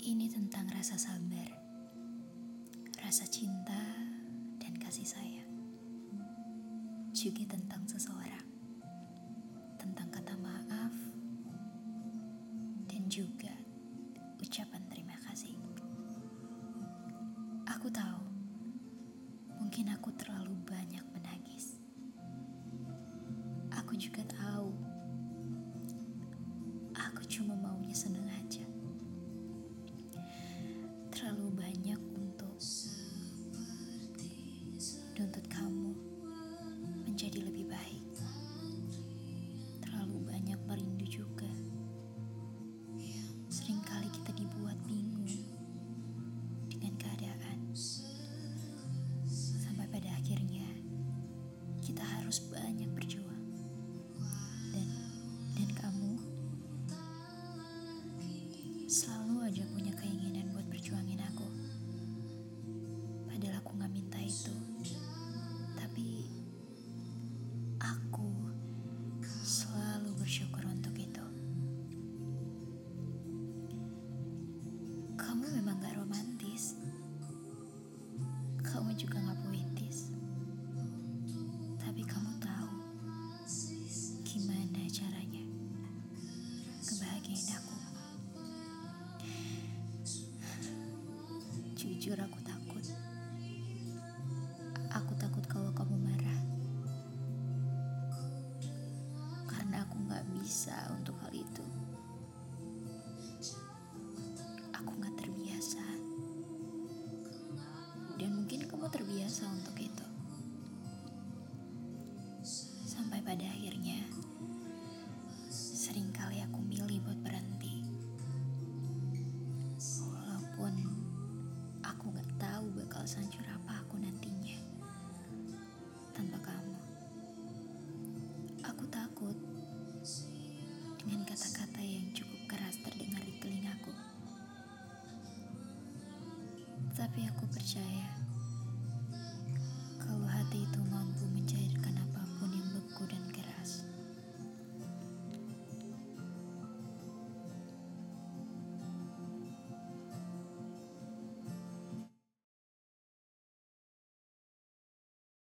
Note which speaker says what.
Speaker 1: Ini tentang rasa sabar, rasa cinta, dan kasih sayang. Juga tentang seseorang, tentang kata maaf, dan juga ucapan terima kasih. Aku tahu, mungkin aku terlalu banyak menangis. Aku juga tahu, aku cuma menjadi lebih baik. Terlalu banyak merindu juga. Seringkali kita dibuat bingung dengan keadaan. Sampai pada akhirnya kita harus banyak berjuang. Dan dan kamu selalu aja punya keinginan buat perjuangin aku. Padahal aku gak minta itu. Kamu memang gak romantis. Kamu juga gak puitis. Tapi kamu tahu gimana caranya kebahagiaan aku. Jujur aku takut. Aku takut kalau kamu marah. Karena aku gak bisa terbiasa untuk itu. Sampai pada akhirnya, sering kali aku milih buat berhenti. Walaupun aku gak tahu bakal sehancur apa aku nantinya tanpa kamu. Aku takut dengan kata-kata yang cukup keras terdengar di telingaku. Tapi aku percaya